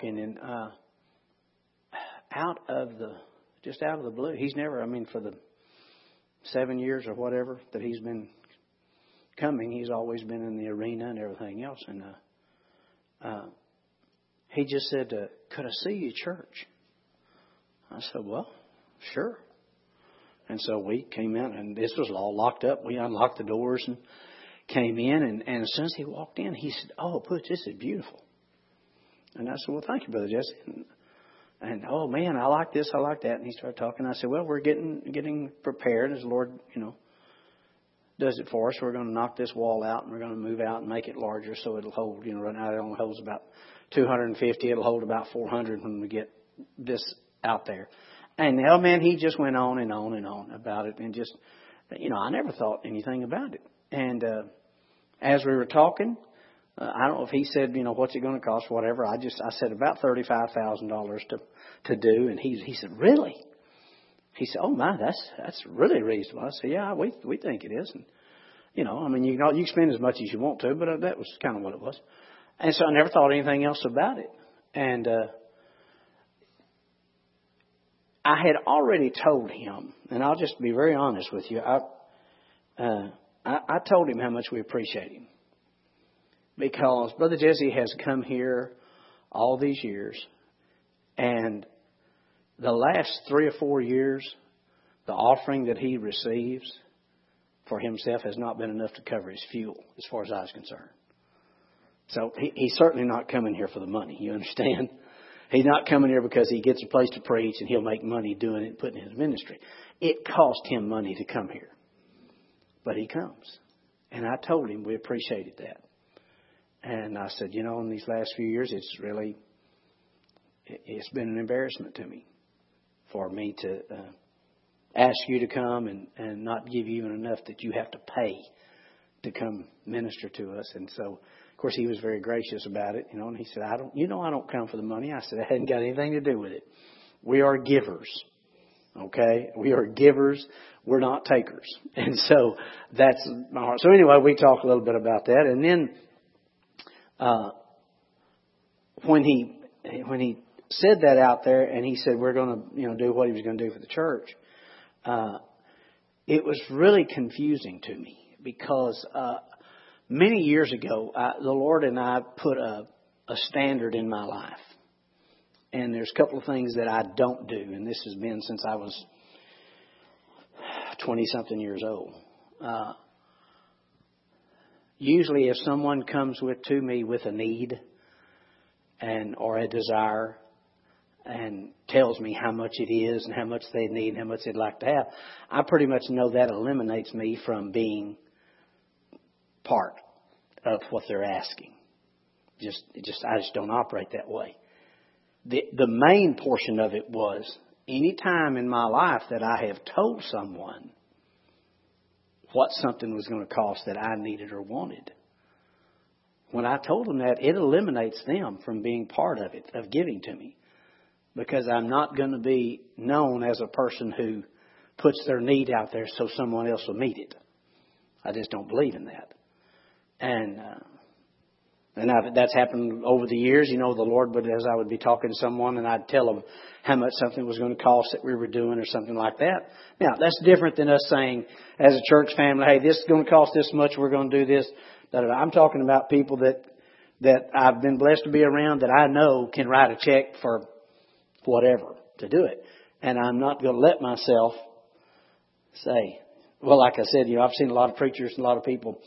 talking, and uh, out of the just out of the blue, he's never. I mean, for the seven years or whatever that he's been coming, he's always been in the arena and everything else, and uh, uh, he just said, uh, "Could I see you, church?" I said, "Well, sure." And so we came in, and this was all locked up. We unlocked the doors and came in, and, and as soon as he walked in, he said, "Oh, Butch, this is beautiful." And I said, "Well, thank you, brother Jesse." And, and oh man, I like this, I like that. And he started talking. I said, "Well, we're getting getting prepared as the Lord, you know, does it for us. We're going to knock this wall out, and we're going to move out and make it larger so it'll hold. You know, right now it only holds about 250. It'll hold about 400 when we get this out there." And oh man, he just went on and on and on about it, and just, you know, I never thought anything about it. And uh, as we were talking, uh, I don't know if he said, you know, what's it going to cost, whatever. I just I said about thirty five thousand dollars to to do, and he he said, really? He said, oh my, that's that's really reasonable. I said, yeah, we we think it is, and you know, I mean, you can you can spend as much as you want to, but uh, that was kind of what it was. And so I never thought anything else about it, and. uh I had already told him, and I'll just be very honest with you. I, uh, I, I told him how much we appreciate him because Brother Jesse has come here all these years, and the last three or four years, the offering that he receives for himself has not been enough to cover his fuel, as far as I was concerned. So he, he's certainly not coming here for the money. You understand? He's not coming here because he gets a place to preach and he'll make money doing it and putting in his ministry. It cost him money to come here. But he comes. And I told him we appreciated that. And I said, you know, in these last few years, it's really, it's been an embarrassment to me for me to uh, ask you to come and, and not give you even enough that you have to pay to come minister to us. And so of course, he was very gracious about it, you know, and he said, I don't, you know, I don't come for the money. I said, I hadn't got anything to do with it. We are givers. Okay? We are givers. We're not takers. And so that's my heart. So anyway, we talked a little bit about that. And then, uh, when he, when he said that out there and he said we're going to, you know, do what he was going to do for the church, uh, it was really confusing to me because, uh, Many years ago, I, the Lord and I put a, a standard in my life. And there's a couple of things that I don't do, and this has been since I was 20 something years old. Uh, usually, if someone comes with to me with a need and or a desire, and tells me how much it is and how much they need and how much they'd like to have, I pretty much know that eliminates me from being part of what they're asking. Just, just, I just don't operate that way. The, the main portion of it was any time in my life that I have told someone what something was going to cost that I needed or wanted. When I told them that, it eliminates them from being part of it, of giving to me. Because I'm not going to be known as a person who puts their need out there so someone else will meet it. I just don't believe in that. And uh, and I've, that's happened over the years. You know, the Lord would, as I would be talking to someone, and I'd tell them how much something was going to cost that we were doing, or something like that. Now, that's different than us saying, as a church family, "Hey, this is going to cost this much. We're going to do this." I'm talking about people that that I've been blessed to be around that I know can write a check for whatever to do it, and I'm not going to let myself say, "Well, like I said, you know, I've seen a lot of preachers and a lot of people."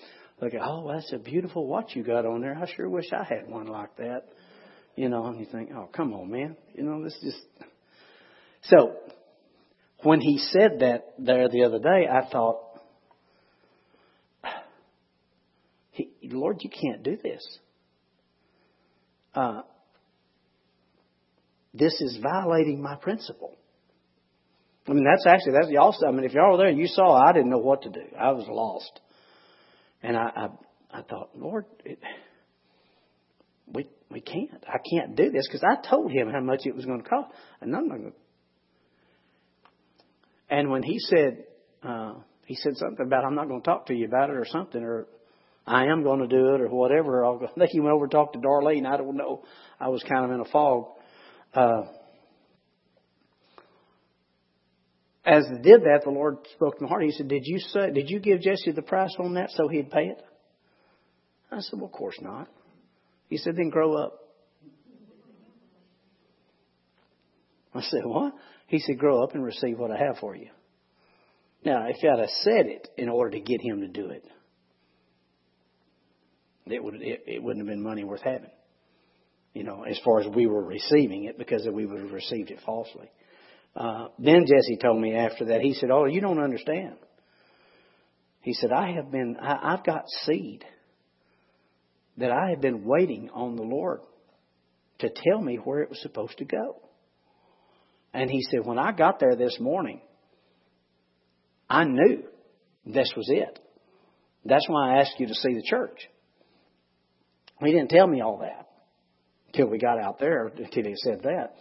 Look at, oh, that's a beautiful watch you got on there. I sure wish I had one like that. You know, and you think, oh, come on, man. You know, this just. So, when he said that there the other day, I thought, Lord, you can't do this. Uh, this is violating my principle. I mean, that's actually that's y'all. I mean, if y'all were there, you saw I didn't know what to do. I was lost. And I, I, I thought, Lord, it, we we can't. I can't do this because I told him how much it was going to cost, and I'm not. And when he said, uh, he said something about I'm not going to talk to you about it or something, or I am going to do it or whatever. I'll go. I think he went over and talked to Darlene. I don't know. I was kind of in a fog. Uh, as they did that, the Lord spoke to my heart. He said, "Did you say? Did you give Jesse the price on that so he'd pay it?" I said, "Well, of course not." He said, "Then grow up." I said, "What?" He said, "Grow up and receive what I have for you." Now, if I'd have said it in order to get him to do it, it would it, it wouldn't have been money worth having. You know, as far as we were receiving it, because we would have received it falsely. Uh, then Jesse told me after that, he said, "Oh, you don't understand." He said, "I have been, I, I've got seed that I have been waiting on the Lord to tell me where it was supposed to go." And he said, "When I got there this morning, I knew this was it. That's why I asked you to see the church." He didn't tell me all that until we got out there, until he said that.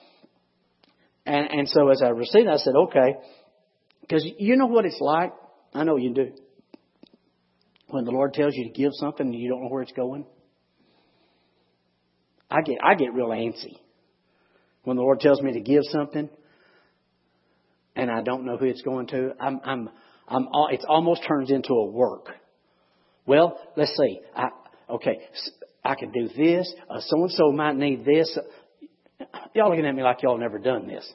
And, and so as I received I said, okay. Because you know what it's like? I know you do. When the Lord tells you to give something and you don't know where it's going. I get, I get real antsy. When the Lord tells me to give something and I don't know who it's going to, I'm, I'm, I'm, it almost turns into a work. Well, let's see. I, okay, I could do this. Uh, so and so might need this. Y'all looking at me like y'all never done this.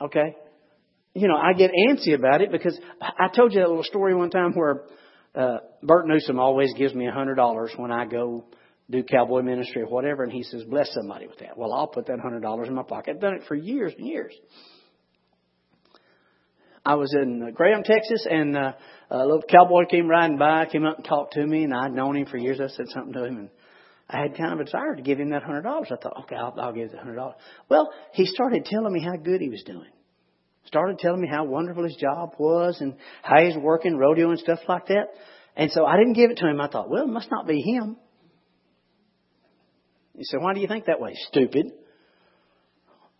Okay? You know, I get antsy about it because I told you that little story one time where uh, Bert Newsom always gives me a hundred dollars when I go do cowboy ministry or whatever, and he says, "Bless somebody with that." Well, I'll put that hundred dollars in my pocket. I've done it for years and years. I was in uh, Graham, Texas, and uh, a little cowboy came riding by, came up and talked to me, and I'd known him for years. I said something to him, and I had kind of a desire to give him that hundred dollars. I thought, okay, I'll, I'll give the hundred dollars. Well, he started telling me how good he was doing. Started telling me how wonderful his job was and how he's working rodeo and stuff like that. And so I didn't give it to him. I thought, well, it must not be him. He said, why do you think that way? Stupid.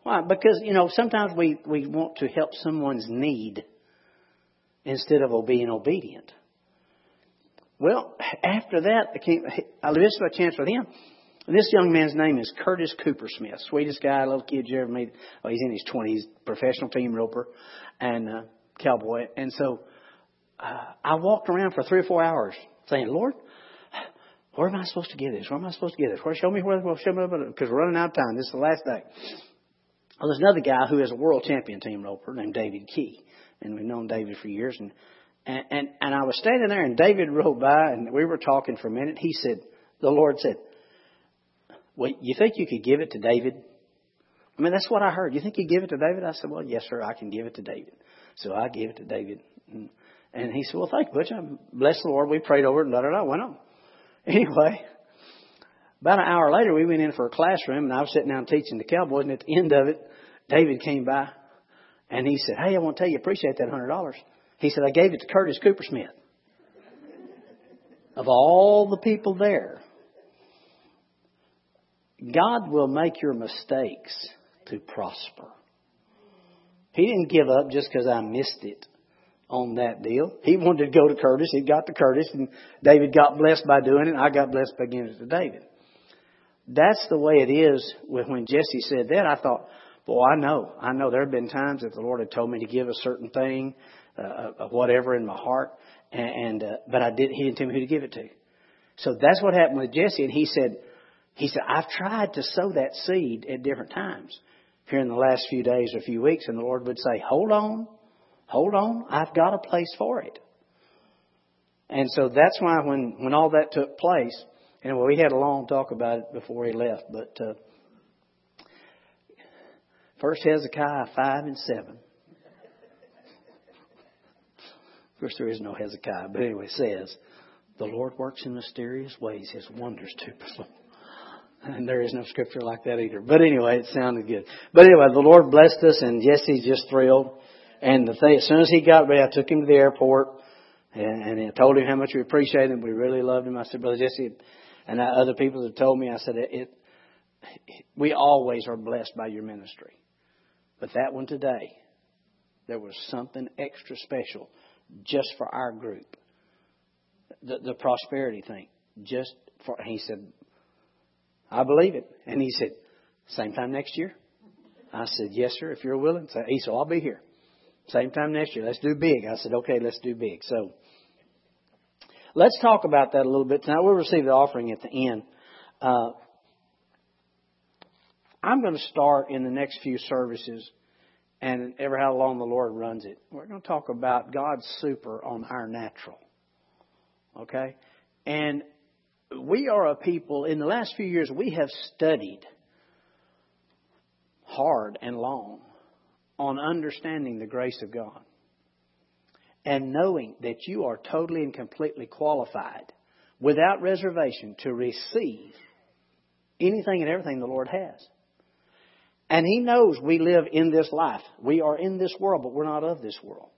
Why? Because, you know, sometimes we, we want to help someone's need instead of being obedient. Well, after that, I, came, I missed my chance with him. This young man's name is Curtis Coopersmith, sweetest guy, little kid you ever meet. Oh, he's in his twenties, professional team roper and uh, cowboy. And so uh, I walked around for three or four hours saying, Lord, where am I supposed to get this? Where am I supposed to get this? Where show me where? Well, show me because we're running out of time. This is the last day. Well, there's another guy who is a world champion team roper named David Key, and we've known David for years. And and, and, and I was standing there and David rode by and we were talking for a minute. He said, the Lord said, well, you think you could give it to David? I mean, that's what I heard. You think you give it to David? I said, well, yes, sir, I can give it to David. So I gave it to David. And, he said, well, thank you, Butch. I bless the Lord. We prayed over it and da da da. Went on. Anyway, about an hour later, we went in for a classroom and I was sitting down teaching the cowboys. And at the end of it, David came by and he said, hey, I want to tell you, appreciate that hundred dollars. He said, I gave it to Curtis Coopersmith. Of all the people there, God will make your mistakes to prosper. He didn't give up just because I missed it on that deal. He wanted to go to Curtis. He got to Curtis, and David got blessed by doing it, and I got blessed by giving it to David. That's the way it is with when Jesse said that. I thought, boy, I know. I know there have been times that the Lord had told me to give a certain thing, uh, uh, whatever in my heart, and, and uh, but I didn't. He didn't tell me who to give it to. So that's what happened with Jesse, and he said, he said, I've tried to sow that seed at different times here in the last few days or a few weeks, and the Lord would say, Hold on, hold on, I've got a place for it. And so that's why when, when all that took place, and well, we had a long talk about it before he left, but uh, First Hezekiah 5 and 7. Of course, there is no Hezekiah, but anyway, it says, The Lord works in mysterious ways, His wonders to perform. And there is no scripture like that either. But anyway, it sounded good. But anyway, the Lord blessed us, and Jesse's just thrilled. And the thing, as soon as he got ready, I took him to the airport, and, and I told him how much we appreciated him. We really loved him. I said, Brother Jesse, and I, other people have told me, I said, it, it, we always are blessed by your ministry. But that one today, there was something extra special just for our group. The, the prosperity thing. just for, he said, I believe it. And he said, same time next year? I said, yes, sir, if you're willing. So he said, I'll be here. Same time next year. Let's do big. I said, okay, let's do big. So let's talk about that a little bit tonight. We'll receive the offering at the end. Uh, I'm going to start in the next few services and ever how long the Lord runs it. We're going to talk about God's super on our natural. Okay? And we are a people, in the last few years, we have studied hard and long on understanding the grace of God and knowing that you are totally and completely qualified without reservation to receive anything and everything the Lord has. And He knows we live in this life. We are in this world, but we're not of this world.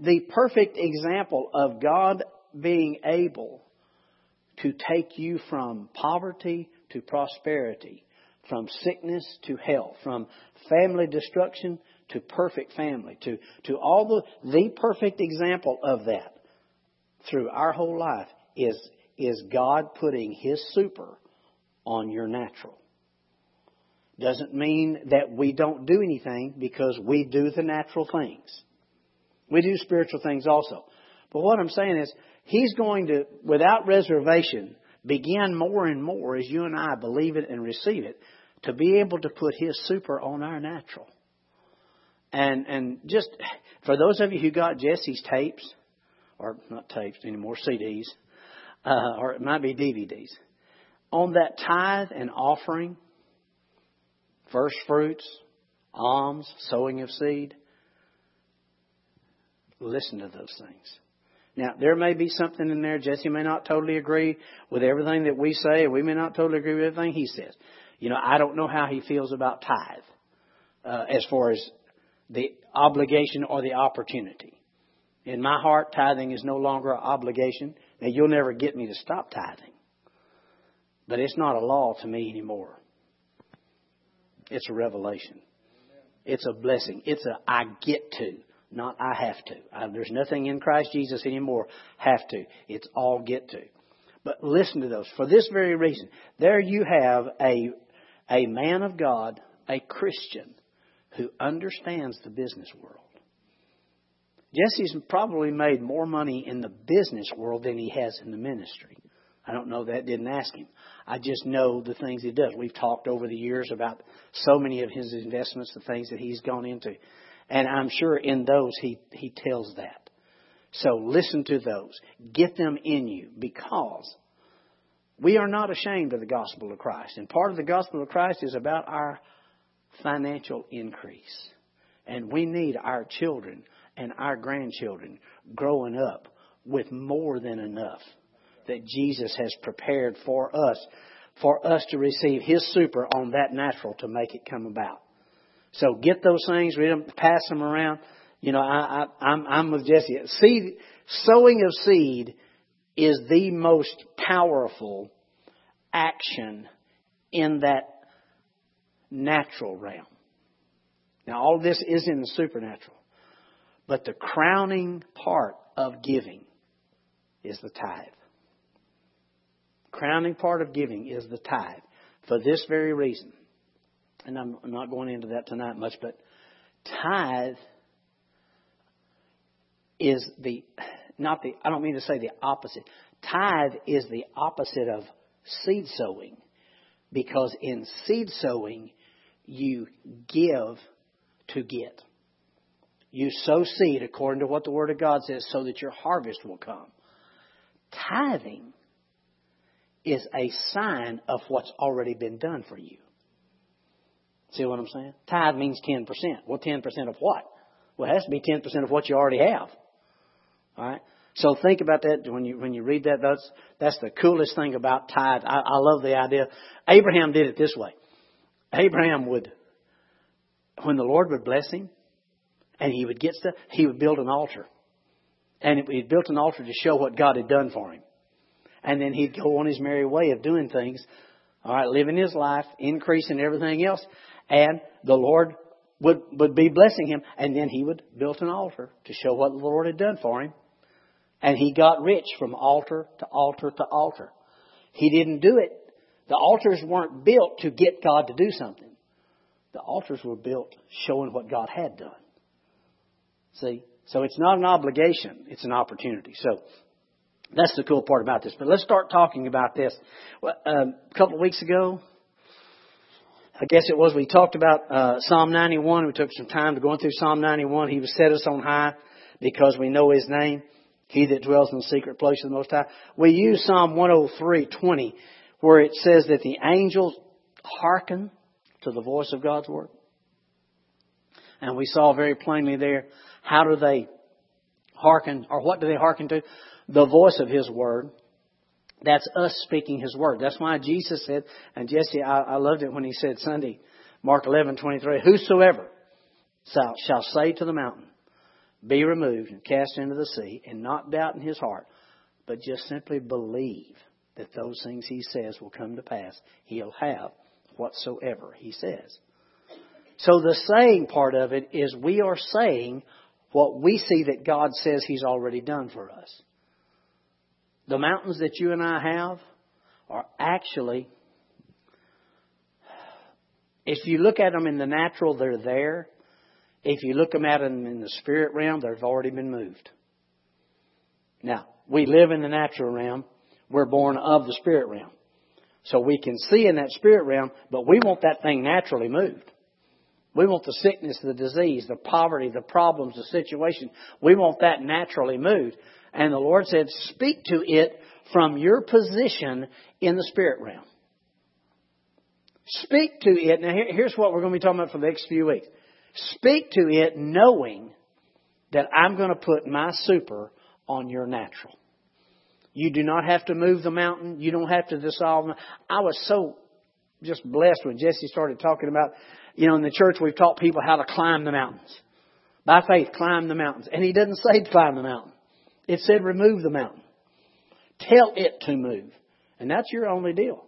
The perfect example of God being able to take you from poverty to prosperity, from sickness to health, from family destruction to perfect family, to, to all the, the perfect example of that through our whole life is, is God putting His super on your natural. Doesn't mean that we don't do anything because we do the natural things. We do spiritual things also. But what I'm saying is, He's going to, without reservation, begin more and more as you and I believe it and receive it to be able to put His super on our natural. And and just for those of you who got Jesse's tapes, or not tapes anymore, CDs, uh, or it might be DVDs, on that tithe and offering, first fruits, alms, sowing of seed, listen to those things. Now, there may be something in there. Jesse may not totally agree with everything that we say, and we may not totally agree with everything he says. You know, I don't know how he feels about tithe uh, as far as the obligation or the opportunity. In my heart, tithing is no longer an obligation. Now, you'll never get me to stop tithing. But it's not a law to me anymore. It's a revelation. It's a blessing. It's a I get to, not I have to. I, there's nothing in Christ Jesus anymore have to. It's all get to. But listen to those. For this very reason, there you have a, a man of God, a Christian, who understands the business world. Jesse's probably made more money in the business world than he has in the ministry. I don't know that, didn't ask him. I just know the things he does. We've talked over the years about so many of his investments, the things that he's gone into. And I'm sure in those he, he tells that. So listen to those. Get them in you because we are not ashamed of the gospel of Christ. And part of the gospel of Christ is about our financial increase. And we need our children and our grandchildren growing up with more than enough that Jesus has prepared for us, for us to receive His super on that natural to make it come about. So get those things, read them, pass them around. You know, I, I, I'm, I'm with Jesse. Seed, sowing of seed is the most powerful action in that natural realm. Now, all this is in the supernatural. But the crowning part of giving is the tithe. Crowning part of giving is the tithe. For this very reason. And I'm not going into that tonight much, but tithe is the, not the, I don't mean to say the opposite. Tithe is the opposite of seed sowing. Because in seed sowing, you give to get. You sow seed according to what the Word of God says so that your harvest will come. Tithing is a sign of what's already been done for you. See what I'm saying? Tithe means 10%. Well, 10% of what? Well, it has to be 10% of what you already have. All right? So think about that when you when you read that. That's that's the coolest thing about tithe. I, I love the idea. Abraham did it this way. Abraham would, when the Lord would bless him, and he would get stuff, he would build an altar. And he built an altar to show what God had done for him. And then he'd go on his merry way of doing things, all right, living his life, increasing everything else, and the Lord would, would be blessing him, and then he would build an altar to show what the Lord had done for him. And he got rich from altar to altar to altar. He didn't do it. The altars weren't built to get God to do something. The altars were built showing what God had done. See? So it's not an obligation, it's an opportunity. So that's the cool part about this. But let's start talking about this. Um, a couple of weeks ago, I guess it was we talked about uh, Psalm 91. We took some time to go through Psalm 91. He was set us on high because we know His name. He that dwells in the secret place of the Most High. We use Psalm 103:20, where it says that the angels hearken to the voice of God's word. And we saw very plainly there how do they hearken, or what do they hearken to? The voice of His word. That's us speaking His word. That's why Jesus said, and Jesse, I, I loved it when he said Sunday, Mark 11:23, Whosoever shall, shall say to the mountain, Be removed and cast into the sea, and not doubt in his heart, but just simply believe that those things he says will come to pass. He'll have whatsoever he says. So the saying part of it is we are saying what we see that God says he's already done for us. The mountains that you and I have are actually, if you look at them in the natural, they're there. If you look at them in the spirit realm, they've already been moved. Now, we live in the natural realm. We're born of the spirit realm. So we can see in that spirit realm, but we want that thing naturally moved. We want the sickness, the disease, the poverty, the problems, the situation. We want that naturally moved. And the Lord said, speak to it from your position in the spirit realm. Speak to it. Now, here's what we're going to be talking about for the next few weeks. Speak to it knowing that I'm going to put my super on your natural. You do not have to move the mountain. You don't have to dissolve. I was so just blessed when Jesse started talking about, you know, in the church we've taught people how to climb the mountains. By faith, climb the mountains. And he doesn't say climb the mountain. It said remove the mountain. Tell it to move. And that's your only deal.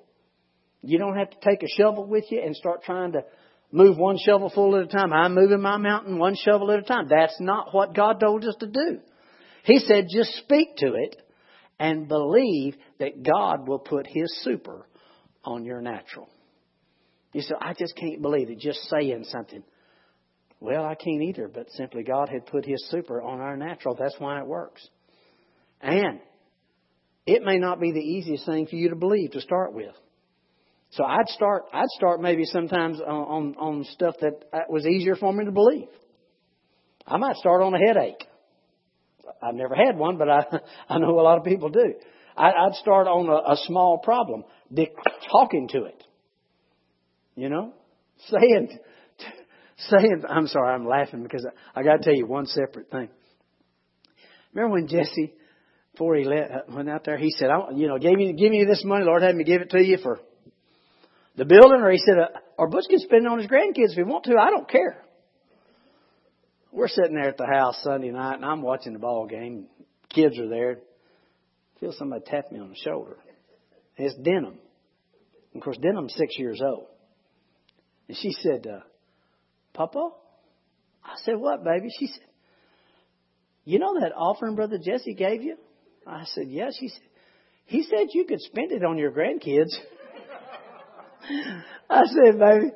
You don't have to take a shovel with you and start trying to move one shovelful at a time. I'm moving my mountain one shovel at a time. That's not what God told us to do. He said just speak to it and believe that God will put His super on your natural. You say, I just can't believe it, just saying something. Well, I can't either, but simply God had put His super on our natural. That's why it works. And it may not be the easiest thing for you to believe to start with. So I'd start, I'd start maybe sometimes on, on, stuff that was easier for me to believe. I might start on a headache. I've never had one, but I, I know a lot of people do. I, I'd start on a, a small problem, talking to it. You know? Saying, saying, I'm sorry, I'm laughing because I, I got to tell you one separate thing. Remember when Jesse, before he let, went out there, he said, I, you know, give me, give me this money, Lord, had me give it to you for the building, or he said, uh, or Butch can spend it on his grandkids if he want to. I don't care. We're sitting there at the house Sunday night, and I'm watching the ball game. Kids are there. I feel somebody tap me on the shoulder. It's Denham. Of course, Denham's six years old. And she said, uh, Papa? I said, what, baby? She said, you know that offering Brother Jesse gave you? I said, yes. He said, he said you could spend it on your grandkids. I said, baby,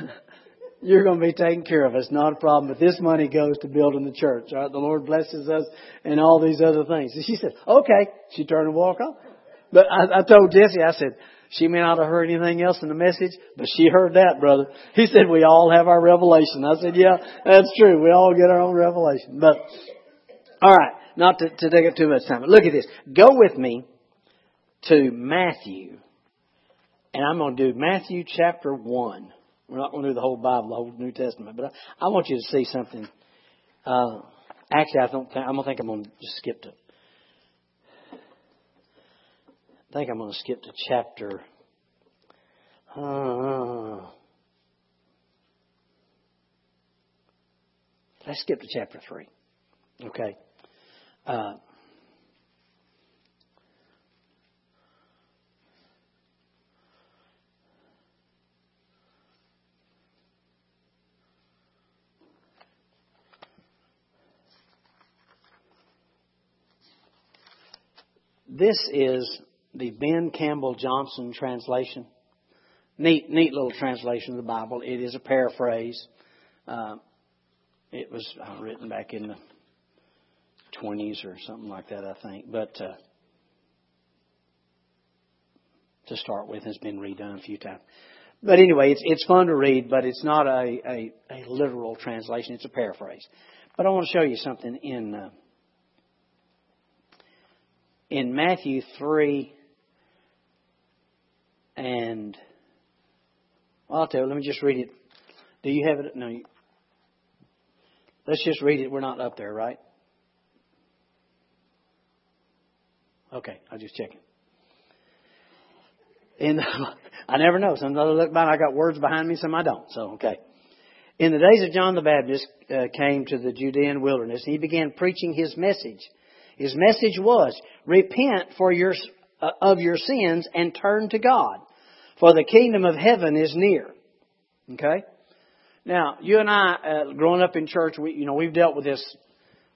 you're going to be taken care of. It's not a problem. But this money goes to building the church. All right? The Lord blesses us and all these other things. And she said, okay. She turned and walked off. But I, I told Jesse, I said, she may not have heard anything else in the message, but she heard that, brother. He said, we all have our revelation. I said, yeah, that's true. We all get our own revelation. But, alright, not to, to take up too much time, but look at this. Go with me to Matthew and I'm going to do Matthew chapter 1. We're not going to do the whole Bible, the whole New Testament, but I, I want you to see something. Uh, actually, I don't think, I'm going to think I'm going to just skip to, I think I'm going to skip to chapter, uh, let's skip to chapter 3. Okay. Uh, This is the Ben Campbell Johnson translation. Neat, neat little translation of the Bible. It is a paraphrase. Uh, it was written back in the 20s or something like that, I think. But uh, to start with, has been redone a few times. But anyway, it's it's fun to read, but it's not a, a, a literal translation. It's a paraphrase. But I want to show you something in uh, in Matthew three and well, I'll tell you. Let me just read it. Do you have it? No. Let's just read it. We're not up there, right? Okay, I'll just check it. In the, I never know. Sometimes I look back, I got words behind me, some I don't. So okay. In the days of John the Baptist uh, came to the Judean wilderness, and he began preaching his message. His message was, "Repent for your uh, of your sins and turn to God, for the kingdom of heaven is near." Okay. Now, you and I, uh, growing up in church, we you know we've dealt with this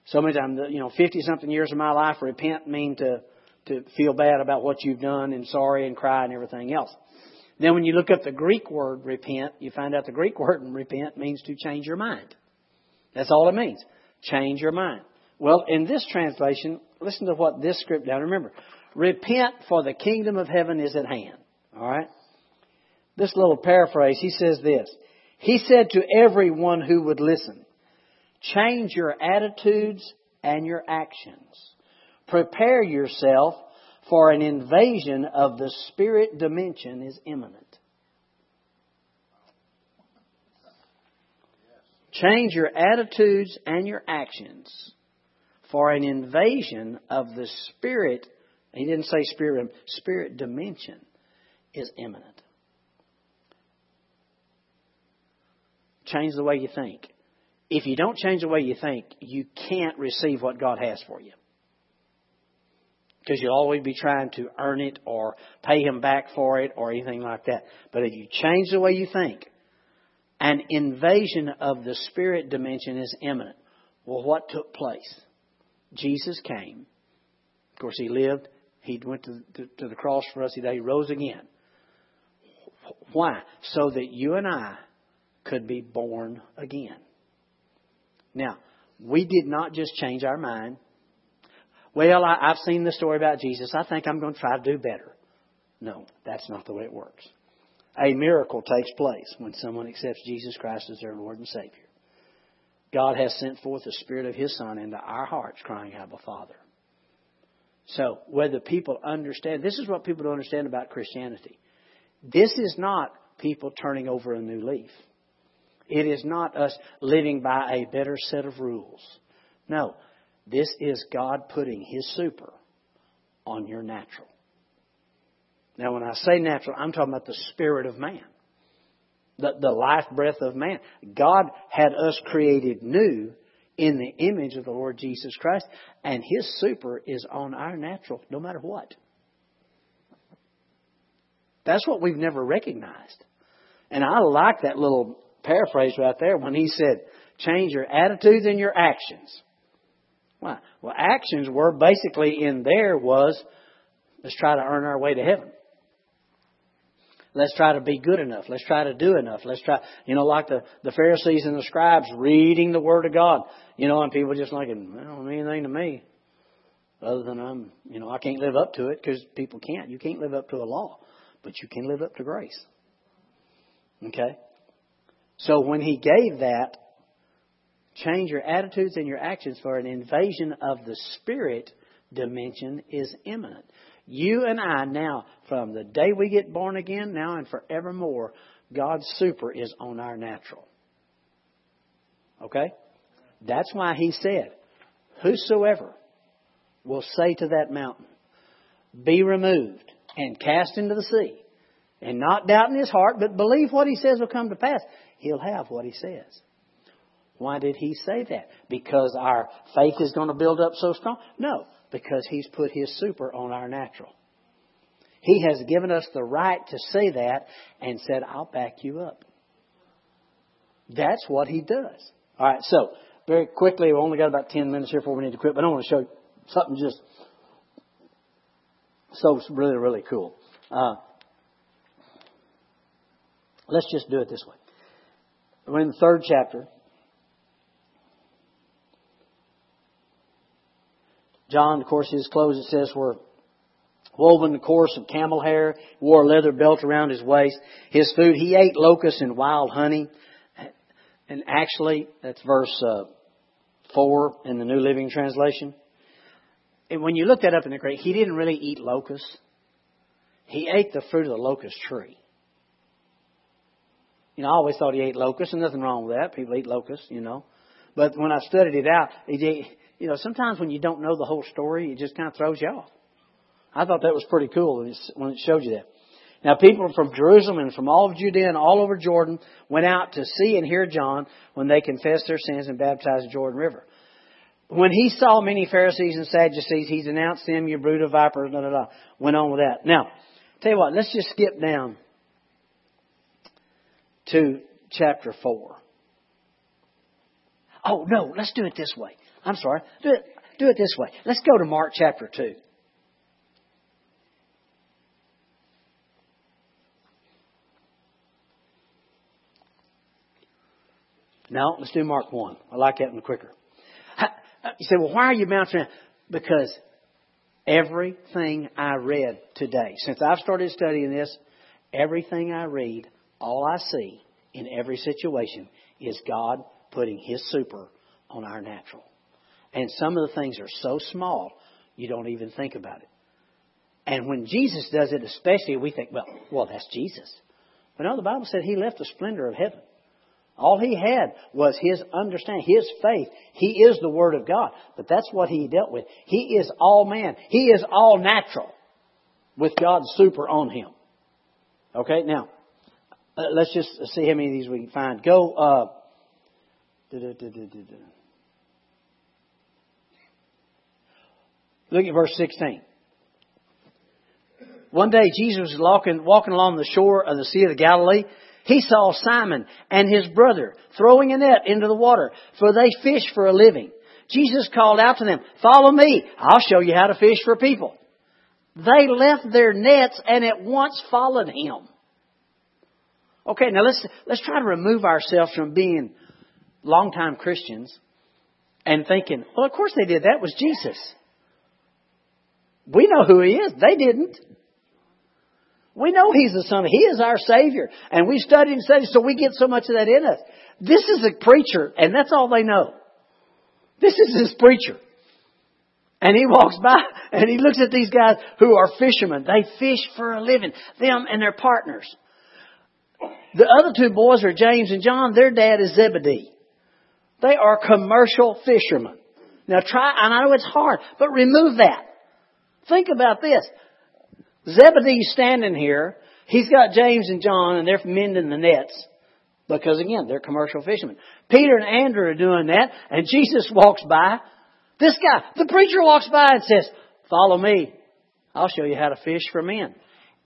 so many times. You know, fifty something years of my life, repent mean to to feel bad about what you've done and sorry and cry and everything else. Then when you look up the Greek word repent, you find out the Greek word repent means to change your mind. That's all it means. Change your mind. Well, in this translation, listen to what this script down. Remember, repent for the kingdom of heaven is at hand. All right? This little paraphrase, he says this. He said to everyone who would listen, change your attitudes and your actions. Prepare yourself for an invasion of the spirit dimension is imminent. Change your attitudes and your actions for an invasion of the spirit. He didn't say spirit, um, spirit dimension is imminent. Change the way you think. If you don't change the way you think, you can't receive what God has for you because you'll always be trying to earn it or pay him back for it or anything like that. But if you change the way you think, an invasion of the spirit dimension is imminent. Well, what took place? Jesus came. Of course, he lived. He went to, to, the cross for us. He rose again. Why? So that you and I could be born again. Now, we did not just change our mind. Well, I, I've seen the story about Jesus. I think I'm going to try to do better. No, that's not the way it works. A miracle takes place when someone accepts Jesus Christ as their Lord and Savior. God has sent forth the Spirit of His Son into our hearts, crying, Abba, Father. So, whether people understand, this is what people don't understand about Christianity. This is not people turning over a new leaf. It is not us living by a better set of rules. No, this is God putting His super on your natural. Now, when I say natural, I'm talking about the spirit of man, the, the life breath of man. God had us created new in the image of the Lord Jesus Christ, and His super is on our natural no matter what. That's what we've never recognized. And I like that little paraphrase right there when he said, change your attitudes and your actions. Why? Well, actions were basically in there was let's try to earn our way to heaven. Let's try to be good enough. Let's try to do enough. Let's try, you know, like the, the Pharisees and the scribes reading the Word of God, you know, and people just thinking, well, don't mean anything to me. Other than I'm, you know, I can't live up to it because people can't. You can't live up to a law, but you can live up to grace. Okay? So when he gave that, change your attitudes and your actions for an invasion of the spirit dimension is imminent. You and I now, from the day we get born again, now and forevermore, God's super is on our natural. Okay? That's why he said, Whosoever will say to that mountain, Be removed and cast into the sea, and not doubt in his heart, but believe what he says will come to pass, he'll have what he says. Why did he say that? Because our faith is going to build up so strong? No, because he's put his super on our natural. He has given us the right to say that and said, I'll back you up. That's what he does. All right, so very quickly, we've only got about 10 minutes here before we need to quit, but I want to show you something just So really, really cool. Uh, let's just do it this way. We're in the third chapter. John, of course, his clothes, it says, were woven, of course, of camel hair, wore a leather belt around his waist. His food, he ate locusts and wild honey. And actually, that's verse uh, 4 in the New Living Translation. And when you look that up in the Greek, he didn't really eat locusts. He ate the fruit of the locust tree. You know, I always thought he ate locusts, and nothing wrong with that. People eat locusts, you know. But when I studied it out, he, you know, sometimes when you don't know the whole story, it just kind of throws you off. I thought that was pretty cool when it showed you that. Now, people from Jerusalem and from all of Judea and all over Jordan went out to see and hear John when they confessed their sins and baptized the Jordan River. When he saw many Pharisees and Sadducees, he denounced them, you brood of vipers, da da da. Went on with that. Now, tell you what, let's just skip down to chapter 4. Oh, no, let's do it this way. I'm sorry. Do it, do it this way. Let's go to Mark chapter 2. No, let's do Mark 1. I like that one quicker. Uh, you say, well, why are you bouncing around? Because everything I read today, since I've started studying this, everything I read, all I see in every situation is God putting His super on our natural. And some of the things are so small, you don't even think about it. And when Jesus does it, especially, we think, well, well, that's Jesus. But no, the Bible said He left the splendor of heaven. All he had was his understanding, his faith. He is the Word of God. But that's what he dealt with. He is all man. He is all natural with God's super on him. Okay, now, uh, let's just see how many of these we can find. Go, uh, Look at verse 16. One day Jesus was walking, walking along the shore of the Sea of the Galilee he saw Simon and his brother throwing a net into the water, for they fish for a living. Jesus called out to them, Follow me. I'll show you how to fish for people. They left their nets and at once followed him. Okay, now let's, let's try to remove ourselves from being longtime Christians and thinking, well, of course they did. That was Jesus. We know who he is. They didn't. We know He's the Son. He is our Savior. And we study and study, so we get so much of that in us. This is a preacher, and that's all they know. This is his preacher. And he walks by and he looks at these guys who are fishermen. They fish for a living. Them and their partners. The other two boys are James and John. Their dad is Zebedee. They are commercial fishermen. Now try, and I know it's hard, but remove that. Think about this. Zebedee's standing here. He's got James and John, and they're mending the nets. Because again, they're commercial fishermen. Peter and Andrew are doing that, and Jesus walks by. This guy, the preacher walks by and says, Follow me. I'll show you how to fish for men.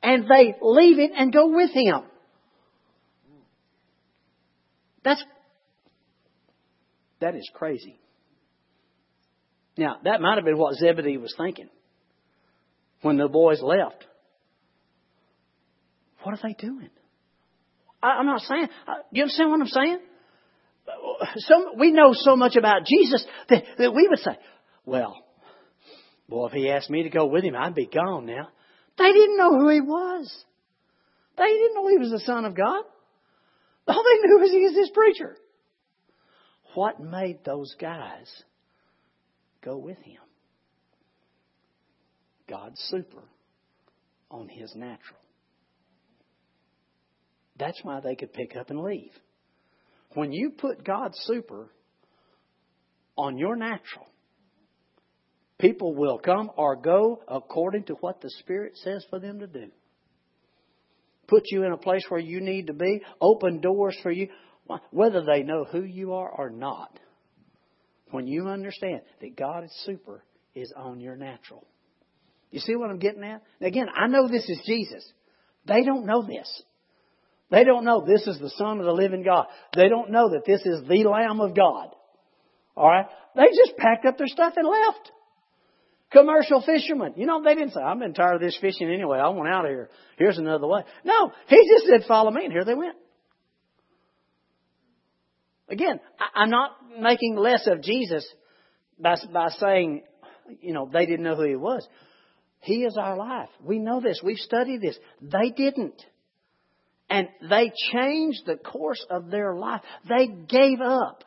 And they leave it and go with him. That's, that is crazy. Now, that might have been what Zebedee was thinking when the boys left. What are they doing? I, am not saying. Uh, you understand what I'm saying? So, we know so much about Jesus that, that we would say, well, boy, if he asked me to go with him, I'd be gone now. They didn't know who he was. They didn't know he was the Son of God. All they knew was he was this preacher. What made those guys go with him? God's super on his natural. That's why they could pick up and leave. When you put God's super on your natural, people will come or go according to what the Spirit says for them to do. Put you in a place where you need to be, open doors for you, whether they know who you are or not. When you understand that God's super is on your natural. You see what I'm getting at? Again, I know this is Jesus. They don't know this. They don't know this is the Son of the living God. They don't know that this is the Lamb of God. Alright? They just packed up their stuff and left. commercial fishermen. You know, they didn't say, I've been tired of this fishing anyway. I want out of here. Here's another way. No, he just said, follow me, and here they went. Again, I'm not making less of Jesus by, by saying, you know, they didn't know who he was. He is our life. We know this. We've studied this. They didn't. And they changed the course of their life. They gave up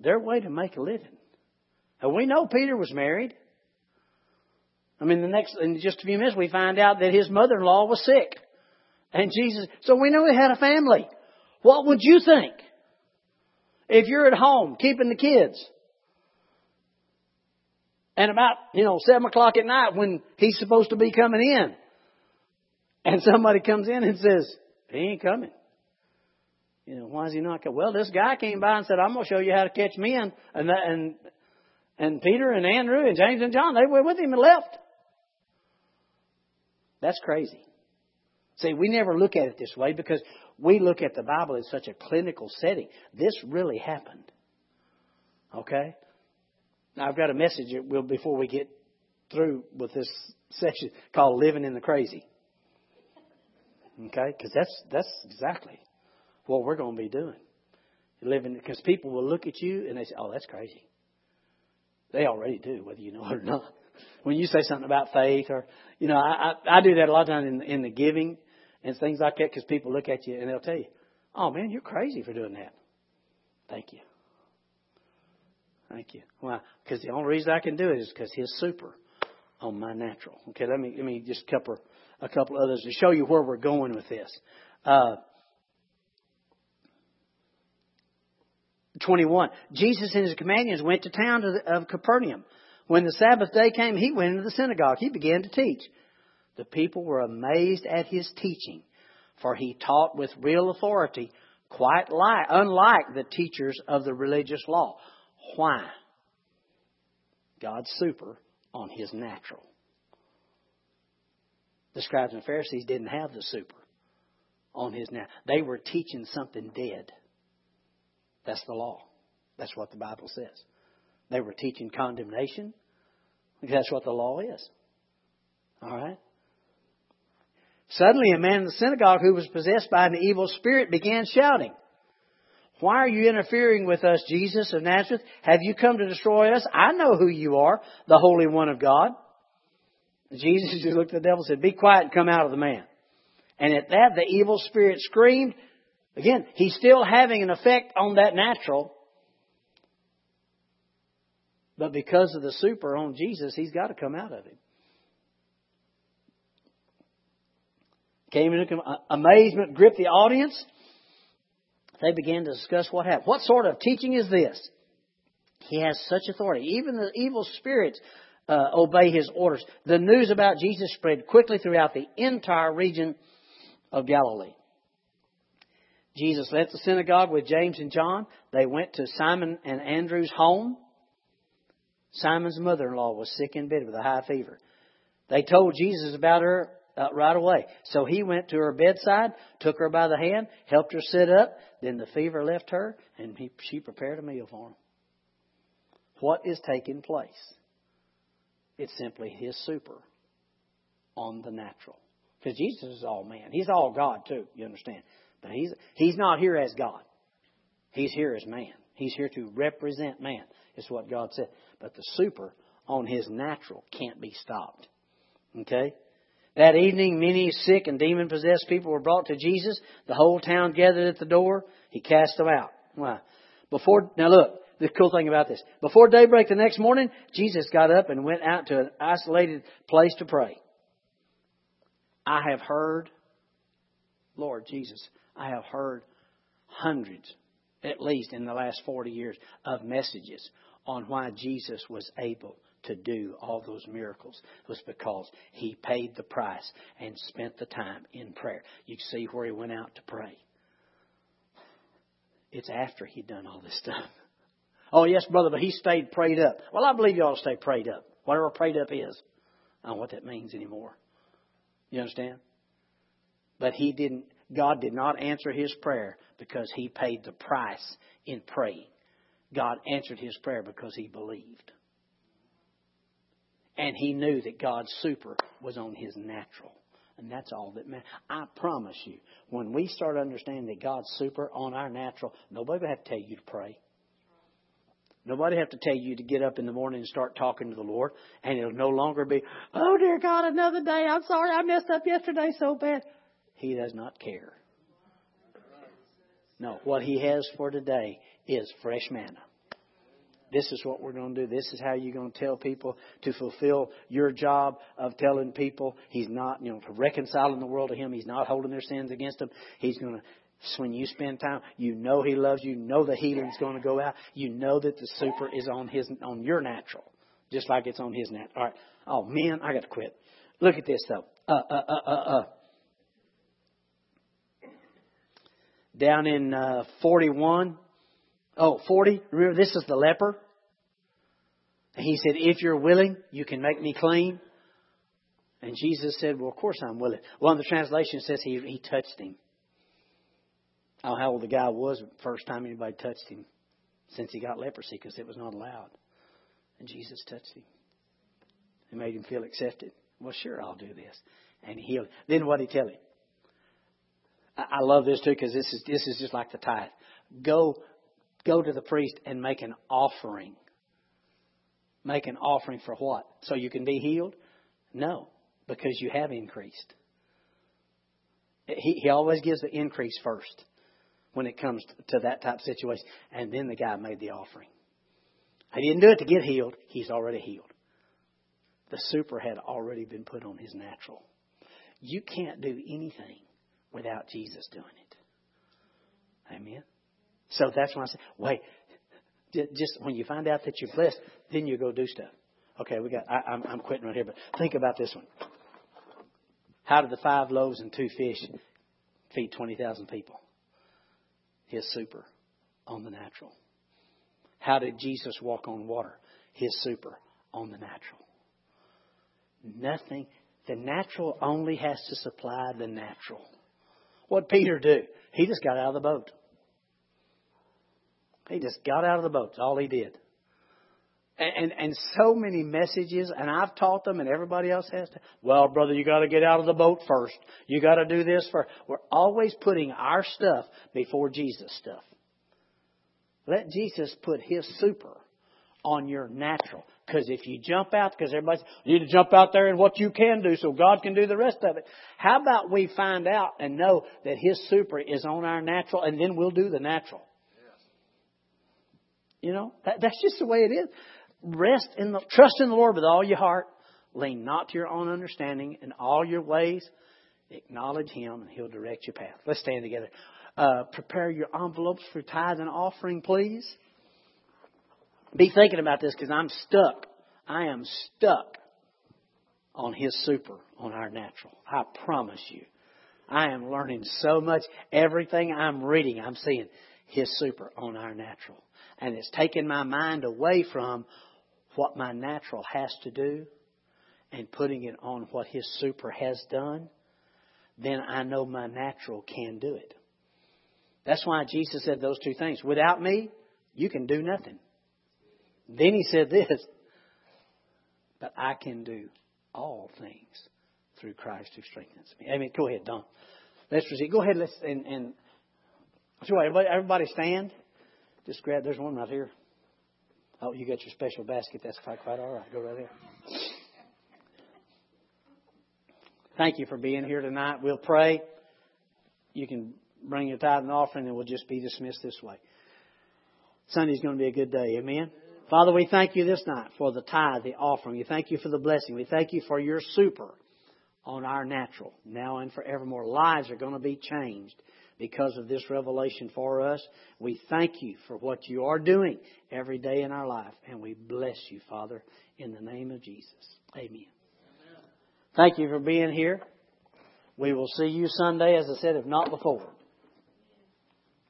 their way to make a living. And we know Peter was married. I mean, the next, in just a few minutes, we find out that his mother-in-law was sick. And Jesus, so we know he had a family. What would you think? If you're at home keeping the kids, and about, you know, seven o'clock at night when he's supposed to be coming in, and somebody comes in and says, he ain't coming. You know, why is he not coming? Well, this guy came by and said, I'm going to show you how to catch men. And, that, and, and Peter and Andrew and James and John, they were with him and left. That's crazy. See, we never look at it this way because we look at the Bible in such a clinical setting. This really happened. Okay? Now, I've got a message before we get through with this section called Living in the Crazy. Okay? Because that's, that's exactly what we're going to be doing. Living, because people will look at you and they say, oh, that's crazy. They already do, whether you know it or not. When you say something about faith or, you know, I, I, I do that a lot of times in, in the giving and things like that because people look at you and they'll tell you, oh man, you're crazy for doing that. Thank you. Thank you. Why? Because the only reason I can do it is because His super on my natural. Okay, let me let me just couple a couple others to show you where we're going with this. Uh, 21. Jesus and his companions went to town of Capernaum. When the Sabbath day came, he went into the synagogue. He began to teach. The people were amazed at his teaching, for he taught with real authority, quite like, unlike the teachers of the religious law. Why? God's super on his natural. The scribes and Pharisees didn't have the super on his natural. They were teaching something dead. That's the law. That's what the Bible says. They were teaching condemnation. That's what the law is. All right? Suddenly, a man in the synagogue who was possessed by an evil spirit began shouting, Why are you interfering with us, Jesus of Nazareth? Have you come to destroy us? I know who you are, the Holy One of God. Jesus just looked at the devil and said, Be quiet and come out of the man. And at that, the evil spirit screamed. Again, he's still having an effect on that natural. But because of the super on Jesus, he's got to come out of him. Came into amazement, gripped the audience. They began to discuss what happened. What sort of teaching is this? He has such authority. Even the evil spirits uh, obey his orders. The news about Jesus spread quickly throughout the entire region of Galilee. Jesus left the synagogue with James and John. They went to Simon and Andrew's home. Simon's mother in law was sick in bed with a high fever. They told Jesus about her uh, right away. So he went to her bedside, took her by the hand, helped her sit up. Then the fever left her, and he, she prepared a meal for him. What is taking place? It's simply his super on the natural. Because Jesus is all man. He's all God, too, you understand. But he's, he's not here as God. He's here as man. He's here to represent man, is what God said. But the super on his natural can't be stopped. Okay? That evening, many sick and demon possessed people were brought to Jesus. The whole town gathered at the door. He cast them out. Why? Before, now look, the cool thing about this. Before daybreak the next morning, Jesus got up and went out to an isolated place to pray. I have heard, Lord Jesus, I have heard hundreds, at least in the last 40 years, of messages on why Jesus was able to do all those miracles was because he paid the price and spent the time in prayer. You can see where he went out to pray. It's after he'd done all this stuff. Oh, yes, brother, but he stayed prayed up. Well, I believe you ought to stay prayed up. Whatever prayed up is. I don't know what that means anymore. You understand? But he didn't, God did not answer his prayer because he paid the price in praying. God answered his prayer because he believed. And he knew that God's super was on his natural. And that's all that matters. I promise you, when we start understanding that God's super on our natural, nobody will have to tell you to pray. Nobody have to tell you to get up in the morning and start talking to the Lord, and it'll no longer be, oh dear God, another day. I'm sorry I messed up yesterday so bad. He does not care. No, what He has for today is fresh manna. This is what we're going to do. This is how you're going to tell people to fulfill your job of telling people He's not, you know, reconciling the world to Him. He's not holding their sins against them. He's going to when you spend time, you know He loves you. You know the healing's going to go out. You know that the super is on His on your natural, just like it's on His natural. All right. Oh man, I got to quit. Look at this though. Uh uh uh uh uh. Down in uh, 41. Oh, 40. Remember, this is the leper. And he said, If you're willing, you can make me clean. And Jesus said, Well, of course I'm willing. One of the translations says he, he touched him. I don't know how old the guy was the first time anybody touched him since he got leprosy because it was not allowed. And Jesus touched him. It made him feel accepted. Well, sure, I'll do this. And he healed. Then what did he tell him? I love this too because this is this is just like the tithe. Go, go to the priest and make an offering. Make an offering for what? So you can be healed? No, because you have increased. He, he always gives the increase first when it comes to that type of situation. And then the guy made the offering. He didn't do it to get healed. He's already healed. The super had already been put on his natural. You can't do anything without Jesus doing it. Amen. So that's why I say, wait, just when you find out that you're blessed, then you go do stuff. Okay, we got. I, I'm, I'm quitting right here, but think about this one. How did the five loaves and two fish feed twenty thousand people? His super on the natural. How did Jesus walk on water? His super on the natural. Nothing. The natural only has to supply the natural. What Peter do? He just got out of the boat. He just got out of the boat. That's all he did. And, and, and so many messages, and I've taught them, and everybody else has to. Well, brother, you got to get out of the boat first. You got to do this first. We're always putting our stuff before Jesus' stuff. Let Jesus put His super on your natural. Because if you jump out, because everybody you need to jump out there and what you can do so God can do the rest of it. How about we find out and know that His super is on our natural and then we'll do the natural. You know, that, that's just the way it is. Rest in the, trust in the Lord with all your heart. Lean not to your own understanding in all your ways. Acknowledge Him and He'll direct your path. Let's stand together. Uh, prepare your envelopes for tithe and offering, please. Be thinking about this because I'm stuck. I am stuck on His super, on our natural. I promise you. I am learning so much. Everything I'm reading, I'm seeing His super on our natural. And it's taken my mind away from what my natural has to do and putting it on what His super has done. Then I know my natural can do it. That's why Jesus said those two things. Without me, you can do nothing. Then he said this, but I can do all things through Christ who strengthens me. I mean, go ahead, Don. Let's proceed. Go ahead, let's, and, and so everybody, everybody stand. Just grab, there's one right here. Oh, you got your special basket. That's quite, quite all right. Go right there. Thank you for being here tonight. We'll pray. You can bring your tithe and offering, and we'll just be dismissed this way. Sunday's going to be a good day. Amen. Father, we thank you this night for the tithe, the offering. We thank you for the blessing. We thank you for your super on our natural, now and forevermore. Lives are going to be changed because of this revelation for us. We thank you for what you are doing every day in our life, and we bless you, Father, in the name of Jesus. Amen. Amen. Thank you for being here. We will see you Sunday, as I said, if not before.